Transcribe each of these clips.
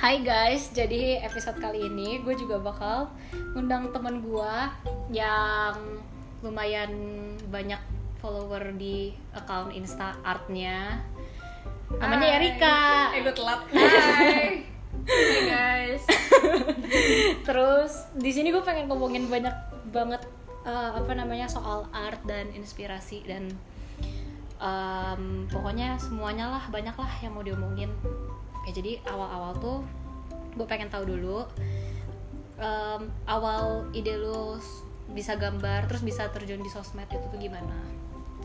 Hai guys, jadi episode kali ini gue juga bakal ngundang temen gue yang lumayan banyak follower di account Insta artnya. Namanya Hai. Erika. Eh gue telat. Hai. Hai guys. Terus di sini gue pengen ngomongin banyak banget eh, apa namanya soal art dan inspirasi dan em, pokoknya semuanya lah banyak lah yang mau diomongin. Oke jadi awal-awal tuh gue pengen tahu dulu em, awal ide lu bisa gambar terus bisa terjun di sosmed itu tuh gimana?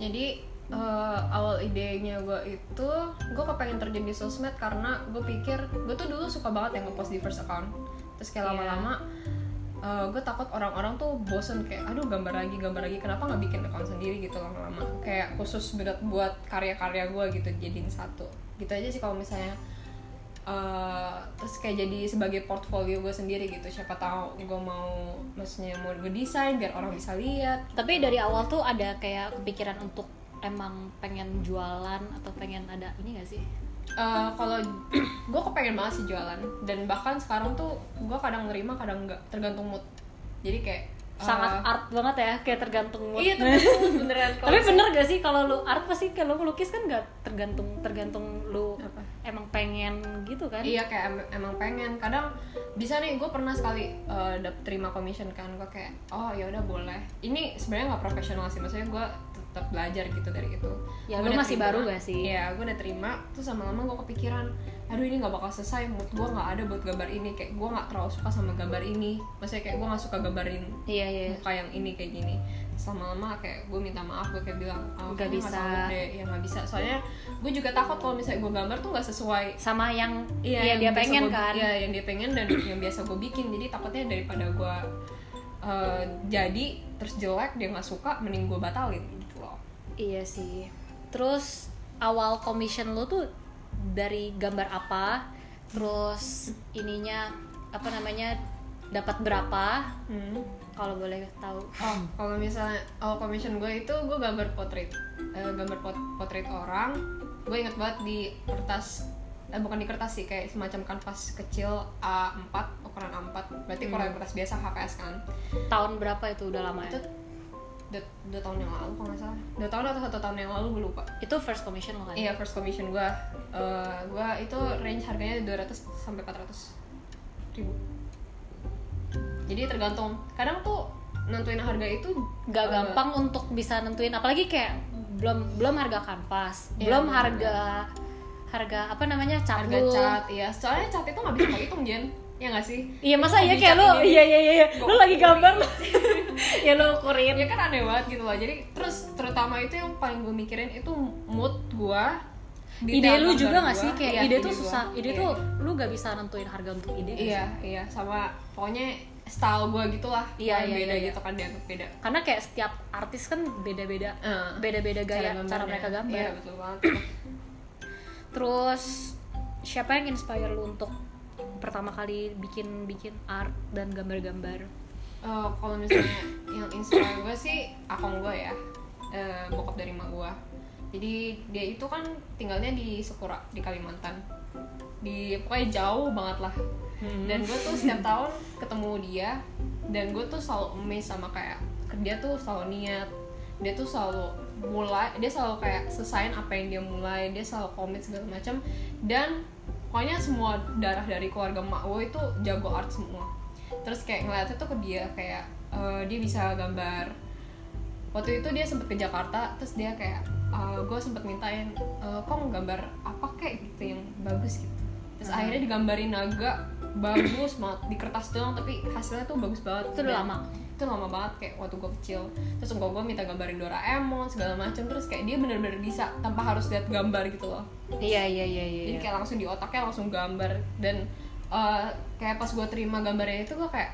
Jadi eh, awal idenya gue itu gue kepengen terjun di sosmed karena gue pikir gue tuh dulu suka banget yang ngepost di first account. Terus kayak Iya. lama-lama gue takut orang-orang tuh bosen kayak aduh gambar lagi gambar lagi kenapa nggak bikin account sendiri gitu lama-lama kayak khusus buat buat karya-karya gue gitu jadiin satu gitu aja sih kalau misalnya eh, terus kayak jadi sebagai portfolio gue sendiri gitu. Siapa tahu gue mau maksudnya mau gue desain biar orang bisa lihat. Tapi dari awal tuh ada kayak kepikiran untuk emang pengen jualan atau pengen ada ini gak sih? Eh, kalau gue kepengen banget sih jualan. Dan bahkan sekarang tuh gue kadang nerima kadang enggak tergantung mood. Jadi kayak sangat art banget ya kayak tergantung mood. iya beneran Tapi bener gak sih kalau lu art pasti kalau melukis kan gak tergantung tergantung lu Apa? emang pengen gitu kan? Iya kayak em- emang pengen. Kadang bisa nih gue pernah sekali dap- terima commission kan gue kayak oh ya udah boleh. Ini sebenarnya nggak profesional sih maksudnya gue tetap belajar gitu dari itu. Ya, Gua lu masih terima. baru gak sih? Iya gue udah terima. Terus lama-lama gue kepikiran, aduh ini nggak bakal selesai. Mood gue nggak ada buat gambar ini. Kayak gue nggak terlalu suka sama gambar ini. Maksudnya kayak gue nggak suka gambarin Iya iya. muka yang ini kayak gini Terus lama-lama kayak gue minta maaf gue kayak bilang oh, Nggak kayaknya bisa. sanggup deh ya nggak bisa soalnya gue juga takut kalau misalnya gue gambar tuh nggak sesuai Sama yang Iya, iya, yang dia pengen gua- kan? Iya, yang dia pengen dan yang biasa gue bikin. Jadi takutnya daripada gue eh, jadi terus jelek dia nggak suka, mending gue batalin gitu loh. Iya sih. Terus awal commission lu tuh dari gambar apa? Terus ininya apa namanya dapat berapa? Hmm. Kalau boleh tahu. Oh, kalau misalnya awal commission gue itu gue gambar portrait, Eh, gambar pot- potret orang. Gue inget banget di kertas, eh, bukan di kertas sih, kayak semacam kanvas kecil A4, ukuran A4. Berarti ukuran kertas biasa HKS kan. Tahun berapa itu udah lama Itu ya? Dua, dua tahun yang lalu kalau nggak salah. Dua tahun atau satu tahun yang lalu gue lupa. Itu first commission lo kan? Iya first commission gue, uh, gue itu range harganya 200 sampai 400 ribu. Jadi tergantung. Kadang tuh nentuin harga itu Gak uh, gampang untuk bisa nentuin apalagi kayak belum belum harga kanvas, Iya, belum harga harga apa namanya cat harga cat, iya. Soalnya cat itu nggak bisa kau hitung Jen, ya nggak sih? Iya masa ya dicat kayak lu iya iya iya iya. Lu lagi gambar ya lu ukurin. Ya kan aneh banget gitu loh. Jadi terus terutama itu yang paling gue mikirin itu mood gue. ide lu juga gak sih kayak Iya, ide tuh gua. susah ide Iya. tuh lu gak bisa nentuin harga untuk ide gak? Iya, iya, sama pokoknya style gue gitulah. Iya, Yang iya, beda iya. gitu kan dianggap beda. karena kayak setiap artis kan beda-beda beda-beda gaya cara, gambarnya. mereka gambar Iya, betul banget. terus siapa yang inspire lu untuk pertama kali bikin bikin art dan gambar-gambar. Eh, kalau misalnya yang inspire gue sih akong gue ya. Eh, bokap dari mak gue jadi dia itu kan tinggalnya di Sekura di Kalimantan. Di pokoknya jauh banget lah. Dan gue tuh setiap tahun ketemu dia dan gue tuh selalu amazed sama kayak dia tuh selalu niat dia tuh selalu mulai dia selalu kayak selesaiin apa yang dia mulai dia selalu komit segala macam. Dan pokoknya semua darah dari keluarga mak gue itu jago art semua. Terus kayak ngeliatnya tuh ke dia kayak eh, dia bisa gambar. Waktu itu dia sempet ke Jakarta terus dia kayak gue sempet mintain eh, kok mau gambar apa kayak gitu yang bagus gitu. Terus Hmm. akhirnya digambarin naga bagus banget di kertas doang tapi hasilnya tuh bagus banget. Itu udah Dan lama itu lama banget kayak waktu gue kecil. Terus gue gue minta gambarin Doraemon segala macam terus kayak dia bener-bener bisa tanpa harus lihat gambar gitu loh. Iya iya iya iya jadi kayak langsung di otaknya langsung gambar dan eh, kayak pas gue terima gambarnya itu gue kayak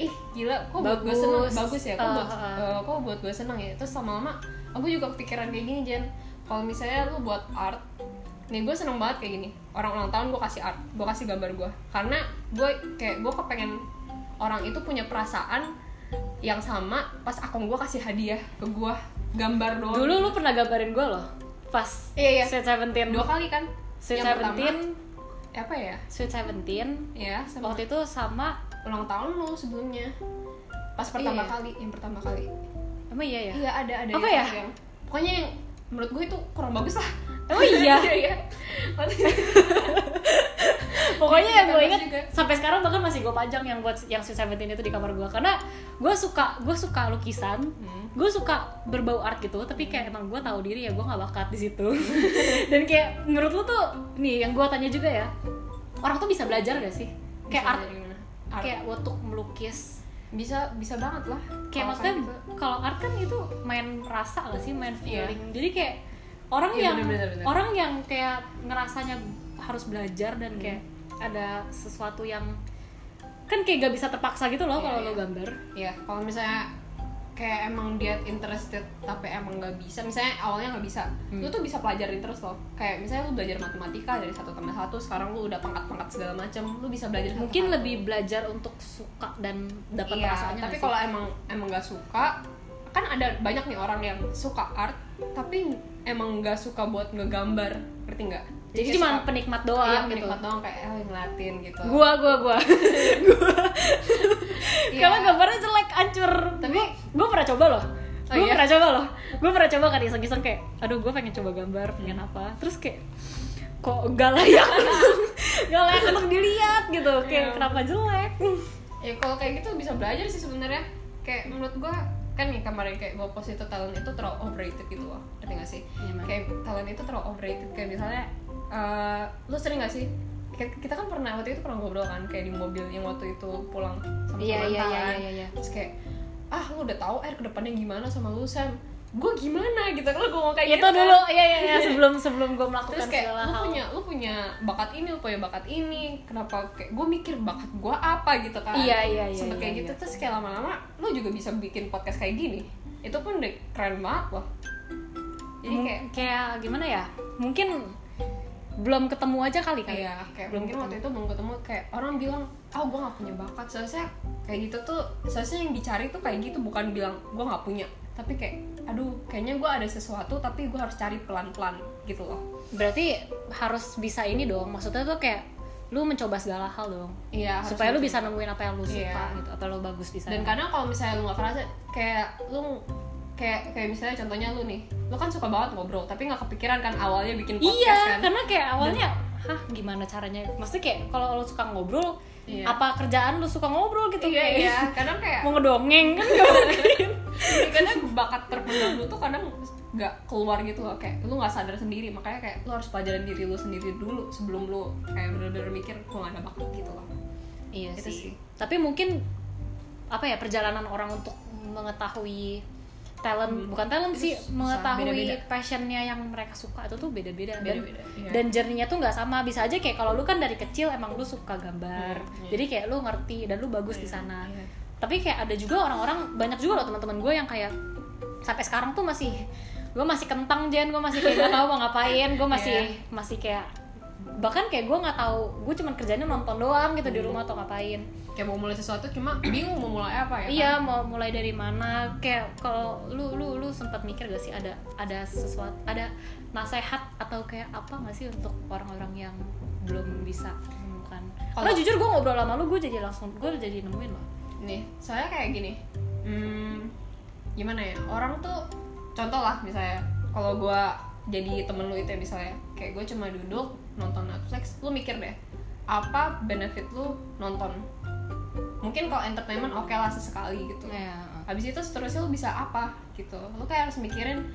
ih gila kok buat gue Bagus. seneng? Bagus. Ya kok Uh, buat uh, uh. kok buat gue seneng ya? Terus lama-lama aku juga kepikiran kayak gini Jen. Kalau misalnya lu buat art nih gue seneng banget kayak gini. Orang ulang tahun gue kasih art gue kasih gambar gue karena gue kayak gue kepengen orang itu punya perasaan yang sama pas akong gue kasih hadiah ke gue gambar doang. Dulu lu pernah gambarin gue loh pas Iya, iya. Sweet Seventeen. Dua kali kan? Sweet Yang pertama- Seventeen. Apa ya? Sweet Seventeen. Ya sama. Waktu itu sama ulang tahun lu sebelumnya. Pas pertama Iya. kali yang pertama kali. Emang iya ya? Iya ada ada Apa yang- ya? yang pokoknya yang menurut gue itu kurang bagus lah Oh iya? iya pokoknya yang gue inget juga. sampai sekarang bahkan masih gue pajang yang buat yang Sweet Seventeen itu di kamar gue karena gue suka gue suka lukisan Hmm. gue suka berbau art gitu tapi kayak emang gue tahu diri ya gue nggak bakat di situ dan kayak menurut lu tuh nih yang gue tanya juga ya orang tuh bisa belajar gak sih kayak art? Art. kayak untuk melukis bisa bisa banget lah kayak maksudnya gitu. kalau art kan itu main rasa gak sih main Iya. feeling jadi kayak orang Iya, yang bener, bener, bener. orang yang kayak ngerasanya harus belajar dan Hmm. kayak ada sesuatu yang kan kayak gak bisa terpaksa gitu loh Iya, kalau iya. lo gambar ya kalau misalnya kayak emang dia interested tapi emang nggak bisa misalnya awalnya nggak bisa Hmm. lu tuh bisa pelajarin terus loh kayak misalnya lu belajar matematika dari satu tambah satu sekarang lu udah pangkat-pangkat segala macam lu bisa belajar satu mungkin hal. lebih belajar untuk suka dan dapat iya, rasanya tapi kalau emang emang nggak suka kan ada banyak nih orang yang suka art tapi emang nggak suka buat ngegambar ngerti nggak? Jadi kayak cuma penikmat iya, doang gitu. penikmat doang kayak eh, ngeliatin gitu. Gua gua gua. Iya. karena gambarnya jelek hancur. Tapi gua pernah coba loh. Oh gue iya? pernah coba loh. Gue pernah coba kan iseng-iseng kayak aduh gue pengen coba gambar pengen apa. Terus kayak kok gak layak gak layak untuk dilihat gitu. Kayak Iya. kenapa jelek? Ya kalau kayak gitu bisa belajar sih sebenarnya. Kayak menurut gua kan nih kemarin kayak gue post itu talent itu terlalu overrated gitu loh ngerti gak sih Iya, kayak talent itu terlalu overrated kayak misalnya eh lu sering gak sih kita kan pernah waktu itu pernah ngobrol kan kayak di mobil yang waktu itu pulang sama Iya, iya, mantan. iya, iya, iya. terus kayak ah lu udah tahu air ke depannya gimana sama lu Sam gue gimana? Gitu. Kan lu ngomong kayak itu gitu dulu. iya iya iya. Sebelum sebelum gue terus melakukan kayak segala lu hal. punya lu punya bakat ini lu punya bakat ini. Kenapa kayak gue mikir bakat gue apa gitu kan. Iya, iya, iya, Sempet iya, kayak iya. gitu terus kayak lama-lama lu juga bisa bikin podcast kayak gini. Itu pun udah keren banget loh. Jadi kayak kayak gimana ya? Mungkin belum ketemu aja kali kan? Iya, kayak Belum mungkin waktu itu belum ketemu kayak orang bilang, oh gue nggak punya bakat. Seharusnya kayak gitu tuh, seharusnya yang dicari tuh kayak gitu bukan bilang gue nggak punya, tapi kayak, aduh, kayaknya gue ada sesuatu tapi gue harus cari pelan-pelan gitu loh. berarti harus bisa ini dong maksudnya tuh kayak lu mencoba segala hal dong Iya. supaya lu bisa nemuin apa yang lu suka Iya. gitu atau lu bagus di sana Dan kadang kalau misalnya lu nggak kerasa, kayak lu kayak kayak misalnya contohnya lu nih, lu kan suka banget ngobrol, tapi nggak kepikiran kan awalnya bikin podcast iya kan? karena kayak awalnya hah gimana caranya maksudnya kayak kalau lu suka ngobrol Iya. apa kerjaan lu suka ngobrol gitu? Iya kayak iya, kadang kayak mau ngedongeng kan gak mungkin. Kadang bakat terpendam lu tuh kadang nggak keluar gitu loh. Kayak lu nggak sadar sendiri. Makanya kayak lu harus pelajarin diri lu sendiri dulu sebelum lu kayak bener-bener mikir gua gak ada bakat gitu loh. Iya Itu sih. sih. tapi mungkin apa ya perjalanan orang untuk mengetahui talent Hmm. bukan talent Itu sih susah, mengetahui beda-beda. passionnya yang mereka suka itu tuh beda-beda dan Beda-beda, iya. dan journey-nya tuh nggak sama bisa aja kayak kalau lu kan dari kecil emang lu suka gambar Hmm, iya. jadi kayak lu ngerti dan lu bagus di Iya, sana iya. tapi kayak ada juga orang-orang banyak juga loh teman-teman gue yang kayak sampai sekarang tuh masih gue masih kentang Jen gue masih kayak gak tahu mau ngapain gue masih Iya. masih kayak bahkan kayak gue nggak tahu gue cuman kerjanya nonton doang gitu di Hmm. rumah atau ngapain. Kayak mau mulai sesuatu cuma bingung mau mulai apa ya iya kan? mau mulai dari mana. Kayak kalau lu lu lu sempat mikir gak sih ada ada sesuatu ada nasehat atau kayak apa nggak sih untuk orang-orang yang belum bisa menemukan? Karena Kalau- jujur gue ngobrol sama lu gue jadi langsung gue jadi nemuin loh. Nih soalnya kayak gini. Hmm, gimana ya? Orang tuh contoh lah misalnya kalau gua jadi temen lu itu ya misalnya kayak gue cuma duduk nonton Netflix lu mikir deh apa benefit lu nonton? Mungkin kalau entertainment oke lah sesekali gitu. Ya habis itu seterusnya lu bisa apa gitu? Lu kayak harus mikirin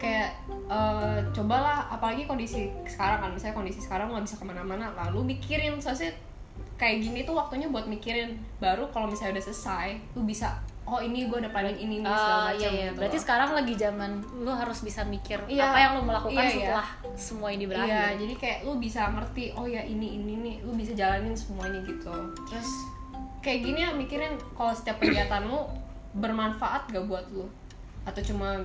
kayak eh, cobalah apalagi kondisi sekarang kan misalnya kondisi sekarang nggak bisa ke mana-mana lalu mikirin soalnya kayak gini tuh waktunya buat mikirin. Baru kalau misalnya udah selesai lu bisa oh ini gue udah planning ini nih Ah, segala iya, macam iya. gitu Berarti loh. sekarang lagi zaman lu harus bisa mikir Iya. apa yang lu melakukan Iya, iya. setelah semua ini berakhir. Iya, jadi kayak lu bisa ngerti, oh ya ini ini nih, lu bisa jalanin semuanya gitu. Terus kayak gini ya mikirin kalau setiap kegiatan lu bermanfaat gak buat lu atau cuma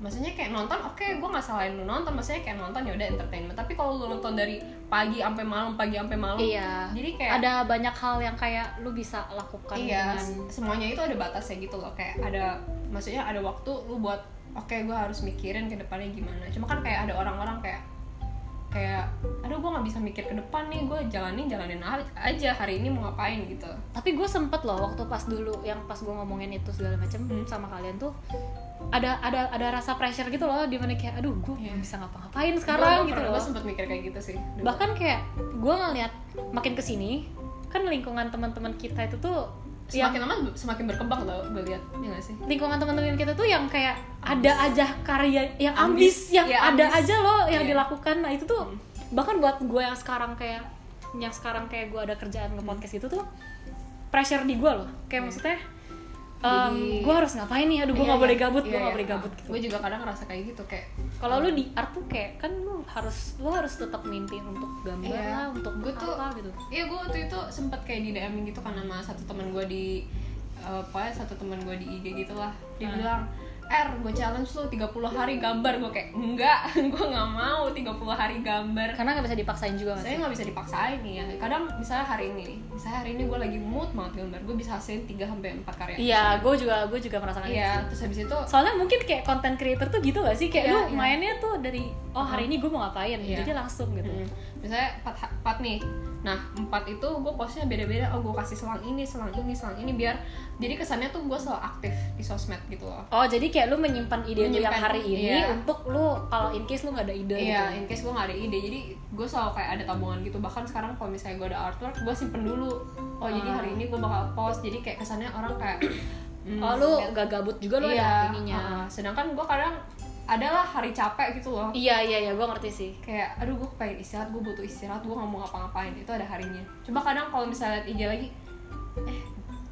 maksudnya kayak nonton oke gue nggak salahin lu nonton. Maksudnya kayak nonton ya udah entertainment. Tapi kalau lu nonton dari pagi sampai malam pagi sampai malam Iya. jadi kayak Ada banyak hal yang kayak lu bisa lakukan iya dengan semuanya itu ada batasnya gitu loh. Kayak ada maksudnya ada waktu lu buat oke gue harus mikirin ke depannya gimana. Cuma kan kayak ada orang-orang kayak kayak aduh gue nggak bisa mikir ke depan nih gue jalanin jalanin aja hari ini mau ngapain gitu. Tapi gue sempet loh waktu pas dulu yang pas gue ngomongin itu segala macem Hmm. sama kalian tuh ada ada ada rasa pressure gitu loh di mana kayak aduh gue nggak bisa ngapa-ngapain sekarang gitu loh gue sempet mikir kayak gitu sih dulu. bahkan kayak gue ngeliat makin ke sini kan lingkungan teman-teman kita itu tuh yang semakin lama semakin berkembang tau gue lihat ya gak sih lingkungan teman-teman kita tuh yang kayak ada aja karya yang ambis, Ambis. yang Iya, ada ambis. aja loh yang Iya. dilakukan nah itu tuh bahkan buat gue yang sekarang kayak yang sekarang kayak gue ada kerjaan nge podcast itu tuh pressure di gue loh kayak maksudnya Jadi- gue harus ngapain nih aduh gue Iya, nggak boleh iya. gabut Iya, gue nggak iya. boleh gabut gitu gue juga kadang ngerasa kayak gitu kayak kalau lu di art tuh kayak kan lu harus lu harus tetap mimpi untuk gambar Iya. lah untuk Gua tuh- apa gitu Iya gue waktu itu sempet kayak di DM gitu kan sama satu teman gue di eh, pokoknya satu teman gue di IG gitu lah dia Hmm. bilang Er, gue challenge lu 30 hari gambar. Gue kayak, enggak, gue gak mau 30 hari gambar. Karena nggak bisa dipaksain juga Saya gak bisa dipaksain nih ya Kadang misalnya hari ini nih Misalnya hari ini gue lagi mood banget gambar Gue bisa hasilin 3-4 karya. Iya gue juga gue juga merasakan itu Iya, sih. terus habis itu soalnya mungkin kayak content creator tuh gitu gak sih? Kayak Iya, lu iya. mainnya tuh dari oh hari ini gue mau ngapain? Iya. jadi langsung gitu. Mm. Misalnya 4, 4 nih. Nah 4 itu gue postnya beda-beda. Oh gue kasih selang ini, selang ini, selang ini Biar jadi kesannya tuh gue selalu aktif di sosmed gitu loh. Oh jadi kayak lu menyimpan ide lu yang Menyimpan, hari ini iya. untuk lu kalau in case lu nggak ada ide Iya, gitu in case gue gak ada ide, jadi gue selalu kayak ada tabungan gitu. Bahkan sekarang kalau misalnya gue ada artwork, gue simpen dulu. Oh jadi Ah. hari ini gue bakal post. Jadi kayak kesannya orang kayak, hmm, oh lu gak gabut juga lu iya, ada ininya uh-uh. Sedangkan gue kadang adalah hari capek gitu loh. iya iya iya gue ngerti sih Kayak, aduh gue pengen istirahat, gue butuh istirahat, gue gak mau ngapa-ngapain. Itu ada harinya. Coba kadang kalau misalnya liat IG lagi, eh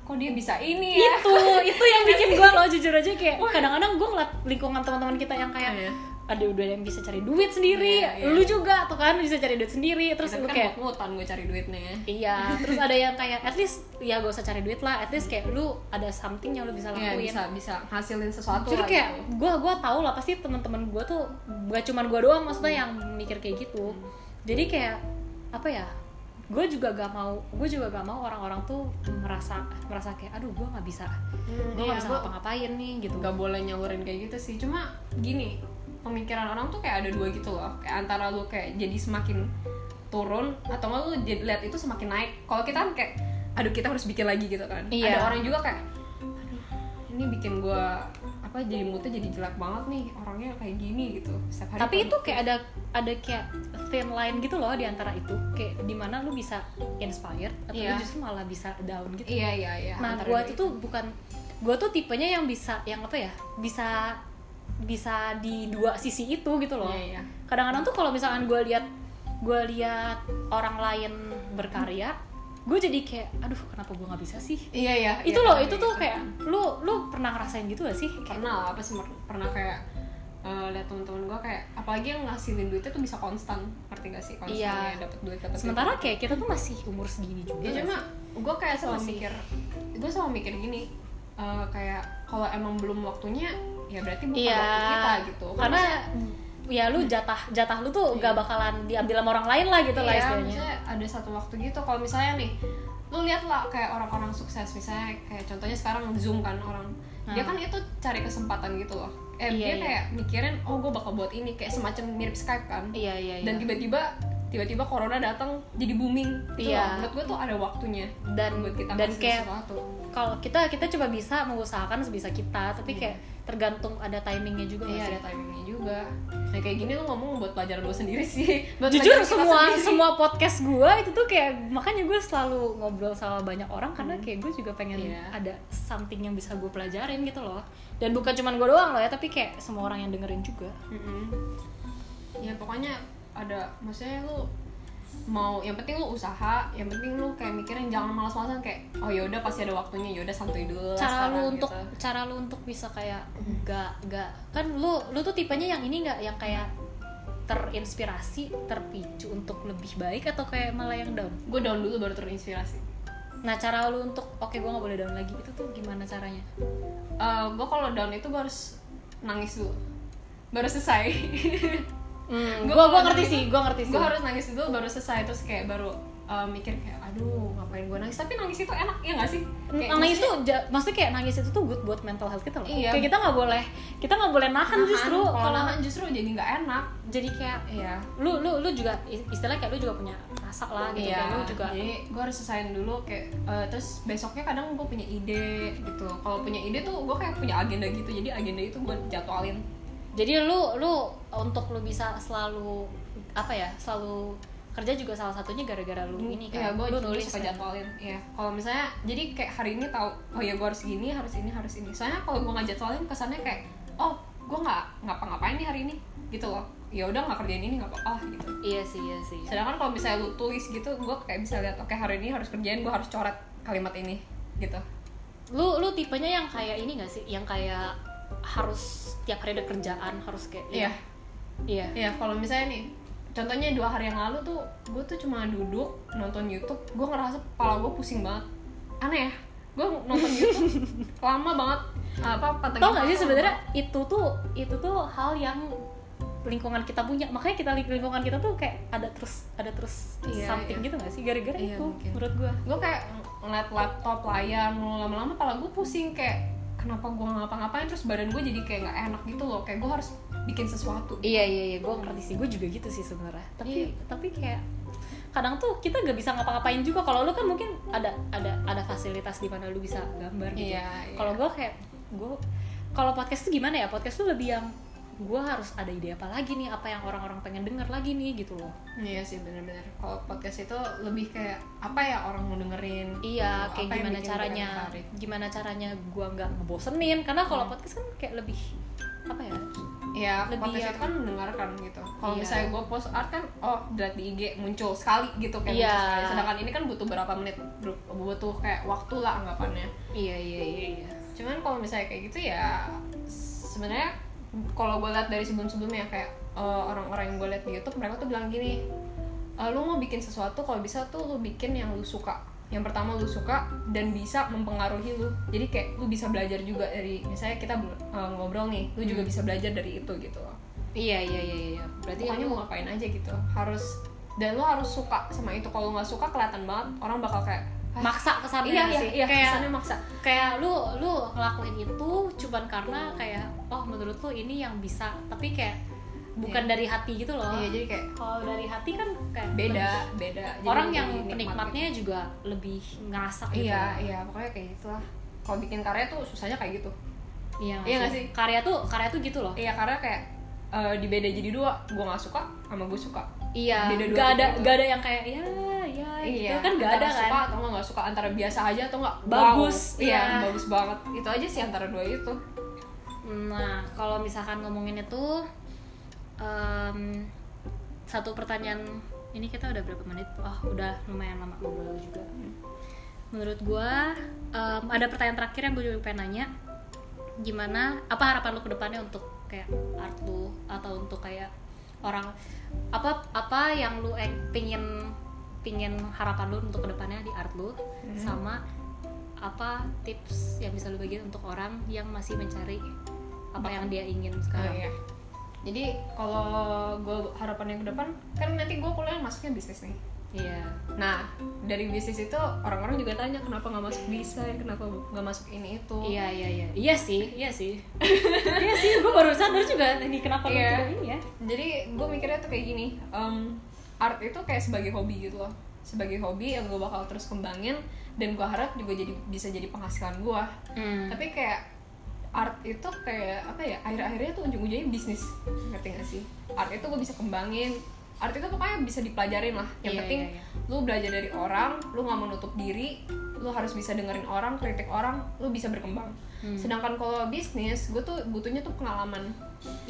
kok dia bisa ini ya? itu itu yang bikin gue lo jujur aja kayak kadang-kadang gue ngeliat lingkungan teman-teman kita yang kayak Iya. ada udah yang bisa cari duit sendiri Iya, iya. lu juga tuh kan bisa cari duit sendiri terus Tapi lu kan kayak mut-mutan gue cari duitnya ya. Iya, terus ada yang kayak at least ya gak usah cari duit lah, at least kayak lu ada something yang lu bisa Iya, lakuin. bisa bisa hasilin sesuatu Jadi kayak gitu. gua gua tahu lah pasti teman-teman gua tuh gak cuman gua doang maksudnya yang mikir kayak gitu. Jadi kayak apa ya? Gue juga gak mau, gue juga gak mau orang-orang tuh merasa merasa kayak aduh gue nggak bisa, Hmm, gue iya, nggak bisa gua- ngapa-ngapain nih gitu. nggak boleh nyalurin kayak gitu sih. Cuma gini pemikiran orang tuh kayak ada dua gitu loh. Kayak antara lu kayak jadi semakin turun atau nggak lu jadi lihat itu semakin naik. Kalau kita kan kayak aduh kita harus bikin lagi gitu kan. Iya. ada orang juga kayak aduh ini bikin gua apa jadi moodnya jadi jelek banget nih orangnya kayak gini gitu setiap hari Tapi itu kayak ada ada kayak thin line gitu loh di antara itu, kayak di mana lu bisa inspired atau Iya. lu justru malah bisa down gitu. iya iya iya nah gue itu tuh bukan gue tuh tipenya yang bisa yang apa ya bisa bisa di dua sisi itu gitu loh Iya, iya. kadang-kadang tuh kalau misalkan gue lihat gue lihat orang lain berkarya gue jadi kayak aduh kenapa gue nggak bisa sih? Iya iya itu iya, loh itu kayak tuh gitu. kayak lu lu pernah ngerasain gitu gak sih? Kayak pernah lah apa sih pernah kayak eh, lihat teman-teman gue kayak apalagi yang ngasilin duitnya tuh bisa konstan ngerti gak sih kalau Iya. misalnya dapat duit dapat sementara kayak kita tuh masih umur segini juga ya cuma gue kayak selalu masih- mikir gue selalu mikir gini eh, kayak kalau emang belum waktunya ya berarti bukan iya. waktu kita gitu. Karena maksudnya- ya lu jatah jatah lu tuh gak bakalan diambil sama orang lain lah gitu lah iya, istilahnya maksudnya ada satu waktu gitu kalau misalnya nih lu lihat lah kayak orang-orang sukses misalnya kayak contohnya sekarang zoom kan orang dia Hmm. kan itu cari kesempatan gitu loh eh Iya, dia iya. kayak mikirin oh gue bakal buat ini kayak semacam mirip Skype kan iya iya iya dan tiba-tiba tiba-tiba corona datang jadi booming gitu Iya. loh. menurut gue tuh ada waktunya dan buat kita dan kayak kalau kita kita coba bisa mengusahakan sebisa kita tapi kayak tergantung ada timingnya juga iya ada timingnya juga nah kayak gini lu ngomong buat pelajaran lu sendiri sih buat jujur semua sendiri. semua podcast gue itu tuh kayak makanya gue selalu ngobrol sama banyak orang karena kayak gue juga pengen Iya. ada something yang bisa gue pelajarin gitu loh dan bukan cuman gue doang loh ya tapi kayak semua orang yang dengerin juga Mm-mm. ya pokoknya ada maksudnya lu mau yang penting lu usaha yang penting lu kayak mikirin jangan malas-malasan kayak oh ya udah pasti ada waktunya ya udah santuy dulu lah cara sekarang, lu untuk gitu. cara lu untuk bisa kayak gak gak kan lu lu tuh tipenya yang ini nggak yang kayak terinspirasi terpicu untuk lebih baik atau kayak malah yang down? Gue down dulu baru terinspirasi. Nah cara lu untuk oke gue nggak boleh down lagi itu tuh gimana caranya? Gue kalau down itu gue harus nangis dulu. Baru selesai hmm, gue gue ngerti sih itu- gue ngerti sih. gue harus nangis dulu baru selesai terus kayak baru uh, mikir kayak aduh ngapain gue nangis? Tapi nangis itu enak ya nggak sih? Kayak nangis maksudnya- tuh ja- maksudnya kayak nangis itu tuh good buat mental health kita loh. Iya. kayak kita nggak boleh kita nggak boleh nahan nahan, justru kalau nahan justru jadi nggak enak. Jadi kayak iya. lu lu lu juga istilahnya kayak lu juga punya rasa lah gitu Iya, kayak lu juga jadi gue harus selesaiin dulu kayak eh, terus besoknya kadang gue punya ide gitu. Kalau punya ide tuh gue kayak punya agenda gitu jadi agenda itu gue jadwalin jadi lu lu untuk lu bisa selalu apa ya selalu kerja juga salah satunya gara-gara lu ini Iya, kan gue lu nulis suka kan? jadwalin. Iya. Kalau misalnya, jadi kayak hari ini tahu, oh ya gue harus gini, harus ini, harus ini. Soalnya kalau gue nggak jadwalin, kesannya kayak, oh gue nggak ngapa-ngapain nih hari ini, gitu loh. Ya udah nggak kerjain ini nggak apa-apa gitu. iya sih iya sih Sedangkan kalau misalnya lu tulis gitu, gue kayak bisa lihat, oke hari ini harus kerjain, gue harus coret kalimat ini, gitu. lu lu tipenya yang kayak ini gak sih yang kayak harus tiap hari ada kerjaan harus kayak Iya. iya Iya, kalau misalnya nih, contohnya dua hari yang lalu tuh, gue tuh cuma duduk nonton YouTube, gue ngerasa kepala gue pusing banget. Aneh ya, gue nonton YouTube lama banget. Apa pantengin tau gak sih sebenarnya itu tuh itu tuh hal yang lingkungan kita punya makanya kita lingkungan kita tuh kayak ada terus ada terus Iya, something iya. gitu gak sih gara-gara Iya, itu mungkin. menurut gua gue kayak ngeliat laptop layar mulu lama-lama kepala gue pusing kayak kenapa gue ngapa-ngapain terus badan gue jadi kayak nggak enak gitu loh. Kayak gue harus bikin sesuatu. Iya iya iya. Gue ngerti sih. Gue juga gitu sih sebenarnya. Tapi Iya. tapi kayak kadang tuh kita gak bisa ngapa-ngapain juga. Kalau lu kan mungkin ada ada ada fasilitas di mana lu bisa gambar gitu. Iya, iya. kalau gue kayak gue kalau podcast tuh gimana ya? Podcast tuh lebih yang gue harus ada ide apa lagi nih apa yang orang-orang pengen denger lagi nih gitu loh iya sih bener-bener kalau podcast itu lebih kayak apa ya orang mau dengerin iya gitu. kayak gimana caranya mereka tertarik. gimana caranya gue nggak ngebosenin karena kalau Hmm. podcast kan kayak lebih apa ya Iya, Lebih podcast yang- itu kan mendengarkan gitu. Kalau Iya. misalnya gue post art kan, oh dilihat di IG muncul sekali gitu kayak Iya. muncul sekali. Sedangkan ini kan butuh berapa menit, butuh kayak waktu lah anggapannya. iya iya iya iya Cuman kalau misalnya kayak gitu ya sebenarnya kalau gue lihat dari sebelum-sebelumnya kayak eh, orang-orang yang gue lihat di YouTube mereka tuh bilang gini, "Eh, lu mau bikin sesuatu kalau bisa tuh lu bikin yang lu suka. Yang pertama lu suka dan bisa mempengaruhi lu. Jadi kayak lu bisa belajar juga dari misalnya kita eh, ngobrol nih, lu juga bisa belajar dari itu gitu loh. iya iya iya iya berarti pokoknya lu- mau ngapain aja gitu harus dan lo harus suka sama itu kalau nggak suka kelihatan banget orang bakal kayak "Ah, maksa ke sana iya iya sih iya kayak kesannya maksa kayak lu lu ngelakuin itu cuman karena kayak oh menurut lu ini yang bisa tapi kayak bukan Iya. dari hati gitu loh iya jadi kayak kalau dari hati kan kayak beda beda Jadi orang lebih yang nikmat penikmatnya juga lebih ngerasa gitu. gitu iya iya pokoknya kayak gitulah kalau bikin karya tuh susahnya kayak gitu iya Iya nggak sih? sih? karya tuh karya tuh gitu loh iya karena kayak eh, dibeda jadi dua gue nggak suka sama gue suka iya Beda dua gak ada gitu. gak ada yang kayak ya ya gitu kan gak ada antara kan suka atau nggak suka antara biasa aja atau nggak Bagus, wow. iya iya. bagus banget itu aja sih antara dua itu Nah, kalau misalkan ngomongin itu em, satu pertanyaan ini kita udah berapa menit? Oh, udah lumayan lama ngobrol juga. Menurut gua em, ada pertanyaan terakhir yang gue juga pengen nanya. Gimana apa harapan lu ke depannya untuk kayak art lu atau untuk kayak orang apa apa yang lu eh, pingin pingin harapan lu untuk ke depannya di art lu sama apa tips yang bisa lu bagiin untuk orang yang masih mencari apa yang dia ingin Oh, sekarang iya. Jadi kalau gue harapannya ke depan kan nanti gue kuliah masuknya bisnis nih. iya Nah dari bisnis itu orang-orang juga tanya kenapa nggak masuk desain, kenapa nggak masuk ini itu. iya iya iya iya sih iya sih iya sih gue baru sadar juga ini kenapa Iya. ini ya Jadi gue mikirnya tuh kayak gini, em, art itu kayak sebagai hobi gitu loh, sebagai hobi yang gue bakal terus kembangin dan gue harap juga jadi bisa jadi penghasilan gue. hmm. Tapi kayak art itu kayak apa ya akhir-akhirnya tuh ujung-ujungnya bisnis ngerti gak sih art itu gue bisa kembangin art itu pokoknya bisa dipelajarin lah yang Iya, penting iya, iya. Lu belajar dari orang lu nggak menutup diri lu harus bisa dengerin orang kritik orang lu bisa berkembang Hmm. sedangkan kalau bisnis gue tuh butuhnya tuh pengalaman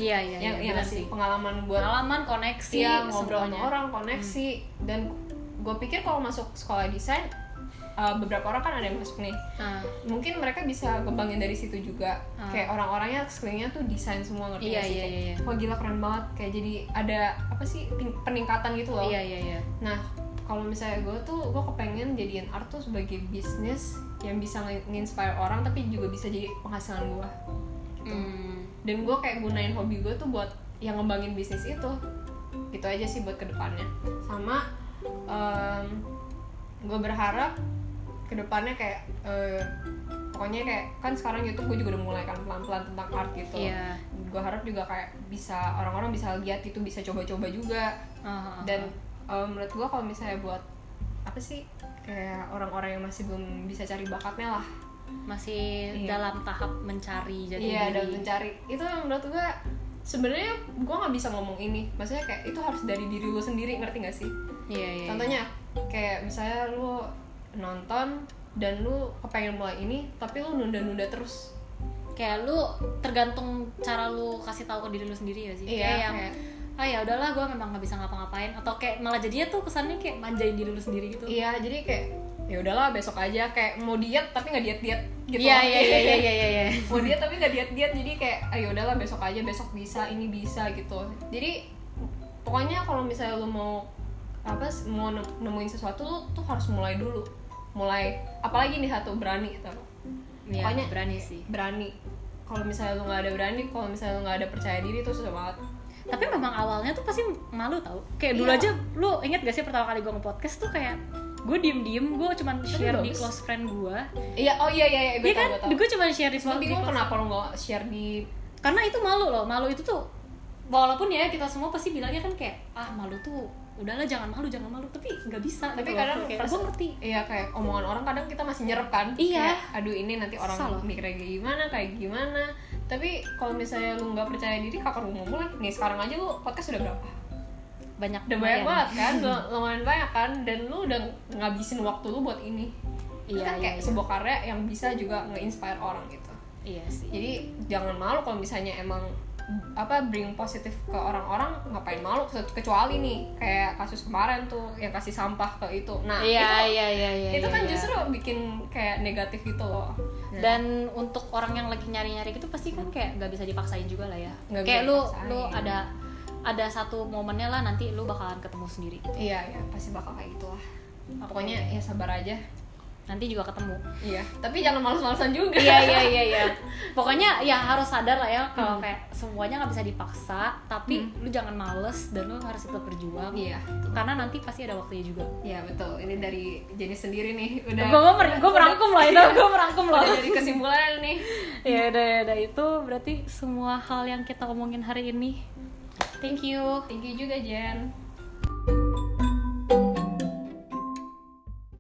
iya iya yang iya yang benar sih pengalaman buat pengalaman koneksi Iya, ngobrol sama orang, koneksi dan gue pikir kalau masuk sekolah desain uh, beberapa orang kan ada yang masuk nih. Nah, Mungkin mereka bisa kembangin dari situ juga. Ah. Kayak orang-orangnya sekelilingnya tuh desain semua ngerti Iya, iya, iya, iya. Wah gila keren banget kayak jadi ada apa sih peningkatan gitu loh. iya iya iya Nah, kalau misalnya gue tuh gue kepengen jadiin art tuh sebagai bisnis yang bisa nge-inspire orang tapi juga bisa jadi penghasilan gue. Gitu Hmm. dan gue kayak gunain hobi gue tuh buat yang ngembangin bisnis itu gitu aja sih buat ke depannya sama em, gue berharap ke depannya kayak eh, pokoknya kayak kan sekarang YouTube gue juga udah mulai kan pelan-pelan tentang art gitu Iya. gue harap juga kayak bisa orang-orang bisa lihat itu bisa coba-coba juga Ah, ah, dan eh, menurut gue kalau misalnya buat apa sih kayak orang-orang yang masih belum bisa cari bakatnya lah. Masih Iya. dalam tahap mencari jadi iya dan diri. mencari. Itu yang menurut gue sebenarnya gue nggak bisa ngomong ini. Maksudnya kayak itu harus dari diri lu sendiri ngerti gak sih? Iya, iya, contohnya kayak misalnya lu nonton dan lu kepengen mulai ini tapi lu nunda-nunda terus kayak lu tergantung cara lu kasih tahu ke diri lu sendiri ya sih. Iya, kayak yang kayak- ah ya udahlah gue memang nggak bisa ngapa-ngapain. Atau kayak malah jadinya tuh kesannya kayak manjain diri lu sendiri gitu. Iya jadi kayak ya udahlah besok aja. Kayak mau diet tapi nggak diet diet gitu iya loh. iya iya iya iya iya mau diet tapi nggak diet diet jadi kayak ayo udahlah besok aja besok bisa ini bisa gitu. Jadi pokoknya kalau misalnya lu mau apa mau nem- nemuin sesuatu lu tuh harus mulai dulu. Mulai apalagi nih satu berani gitu Iya, Pokoknya- berani sih. berani. Kalau misalnya lu nggak ada berani kalau misalnya lu nggak ada percaya diri tuh susah banget. Tapi memang awalnya tuh pasti malu tau. Kayak dulu Iya. aja lu inget gak sih pertama kali gue nge-podcast tuh kayak gue diem diem gue cuman share di bagus. close friend gue iya oh iya iya, iya gue Iya kan? gue cuman share di, bingung close kenapa lu nggak share di karena itu malu loh. Malu itu tuh walaupun ya kita semua pasti bilangnya kan kayak ah malu tuh udahlah jangan malu jangan malu. Tapi nggak bisa tapi gitu loh. kadang kayak gue ngerti. iya kayak omongan orang kadang kita masih nyerep kan? Iya. Kayak, aduh ini nanti orang Susah loh. mikirnya kayak gimana kayak gimana? Tapi kalau misalnya lu nggak percaya diri kapan lu mau mulai? Nih sekarang aja lu podcast udah berapa? Banyak udah banyak banget kan? Lumayan banyak kan? Dan lu udah ngabisin waktu lu buat ini. Itu Iya, kan iya, kayak iya. sebuah karya yang bisa juga nge-inspire orang gitu. Iya sih. Jadi jangan malu kalau misalnya emang apa bring positif ke orang-orang ngapain malu? Kecuali nih kayak kasus kemarin tuh yang kasih sampah ke itu. Nah iya itu iya iya iya itu iya, kan iya. justru bikin kayak negatif gitu loh. Nah, dan untuk orang yang lagi nyari-nyari gitu pasti kan kayak nggak bisa dipaksain juga lah ya. Nggak kayak lu dipaksain. lu ada ada satu momennya lah nanti lu bakalan ketemu sendiri. Iya ya pasti bakal kayak gitulah. Pokoknya ya sabar aja nanti juga ketemu. Iya tapi jangan males-malesan juga. Iya iya iya iya. Pokoknya ya harus sadar lah ya kalau Hmm. kayak semuanya nggak bisa dipaksa tapi lu jangan males dan lu harus tetap berjuang. Iya. Karena nanti pasti ada waktunya juga. Iya betul. Ini dari jenis sendiri nih. Udah gue gue gue merangkum loh itu. Gue merangkum loh udah dari kesimpulan nih. Ya udah ya udah. Itu berarti semua hal yang kita omongin hari ini. Thank you. Thank you juga Jen